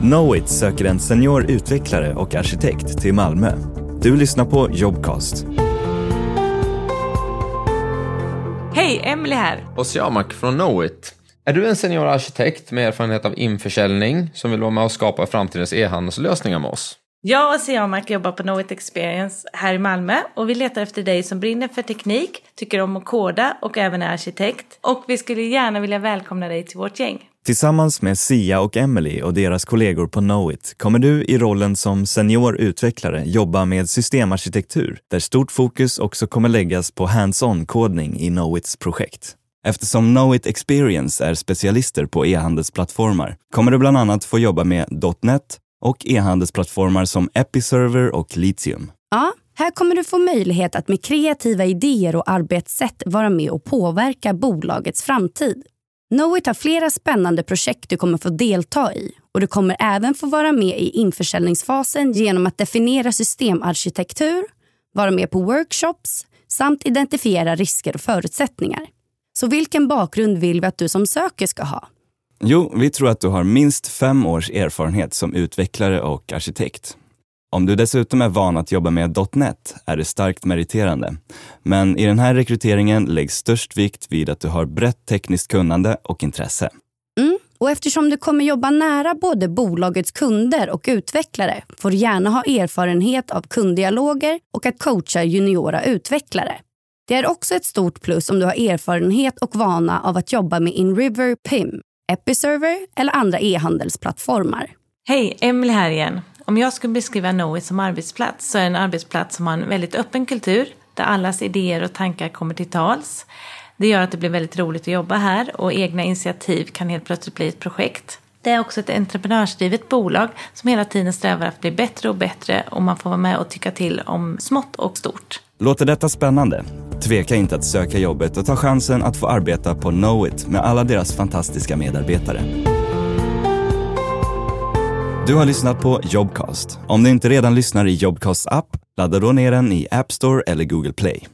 Knowit söker en senior utvecklare och arkitekt till Malmö. Du lyssnar på Jobcast. Hej, Emily här. Och Siamak från Knowit. Är du en senior arkitekt med erfarenhet av införsäljning som vill vara med och skapa framtidens e-handelslösningar med oss? Jag och Siamak jobbar på Knowit Experience här i Malmö och vi letar efter dig som brinner för teknik, tycker om att koda och även är arkitekt. Och vi skulle gärna vilja välkomna dig till vårt gäng. Tillsammans med Sia och Emily och deras kollegor på Knowit kommer du i rollen som senior utvecklare jobba med systemarkitektur där stort fokus också kommer läggas på hands-on kodning i Knowits projekt. Eftersom Knowit Experience är specialister på e-handelsplattformar kommer du bland annat få jobba med .NET och e-handelsplattformar som Episerver och Litium. Ja, här kommer du få möjlighet att med kreativa idéer och arbetssätt vara med och påverka bolagets framtid. Knowit har flera spännande projekt du kommer få delta i och du kommer även få vara med i införsäljningsfasen genom att definiera systemarkitektur, vara med på workshops samt identifiera risker och förutsättningar. Så vilken bakgrund vill vi att du som söker ska ha? Jo, vi tror att du har minst fem års erfarenhet som utvecklare och arkitekt. Om du dessutom är van att jobba med .NET är det starkt meriterande. Men i den här rekryteringen läggs störst vikt vid att du har brett tekniskt kunnande och intresse. Mm. Och eftersom du kommer jobba nära både bolagets kunder och utvecklare får du gärna ha erfarenhet av kunddialoger och att coacha juniora utvecklare. Det är också ett stort plus om du har erfarenhet och vana av att jobba med InRiver PIM, Episerver eller andra e-handelsplattformar. Hej, Emily här igen. Om jag skulle beskriva Knowit som arbetsplats så är det en arbetsplats som har en väldigt öppen kultur där allas idéer och tankar kommer till tals. Det gör att det blir väldigt roligt att jobba här och egna initiativ kan helt plötsligt bli ett projekt. Det är också ett entreprenörsdrivet bolag som hela tiden strävar att bli bättre och bättre och man får vara med och tycka till om smått och stort. Låter detta spännande? Tveka inte att söka jobbet och ta chansen att få arbeta på Knowit med alla deras fantastiska medarbetare. Du har lyssnat på Jobcast. Om du inte redan lyssnar i Jobcasts app, ladda då ner den i App Store eller Google Play.